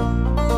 you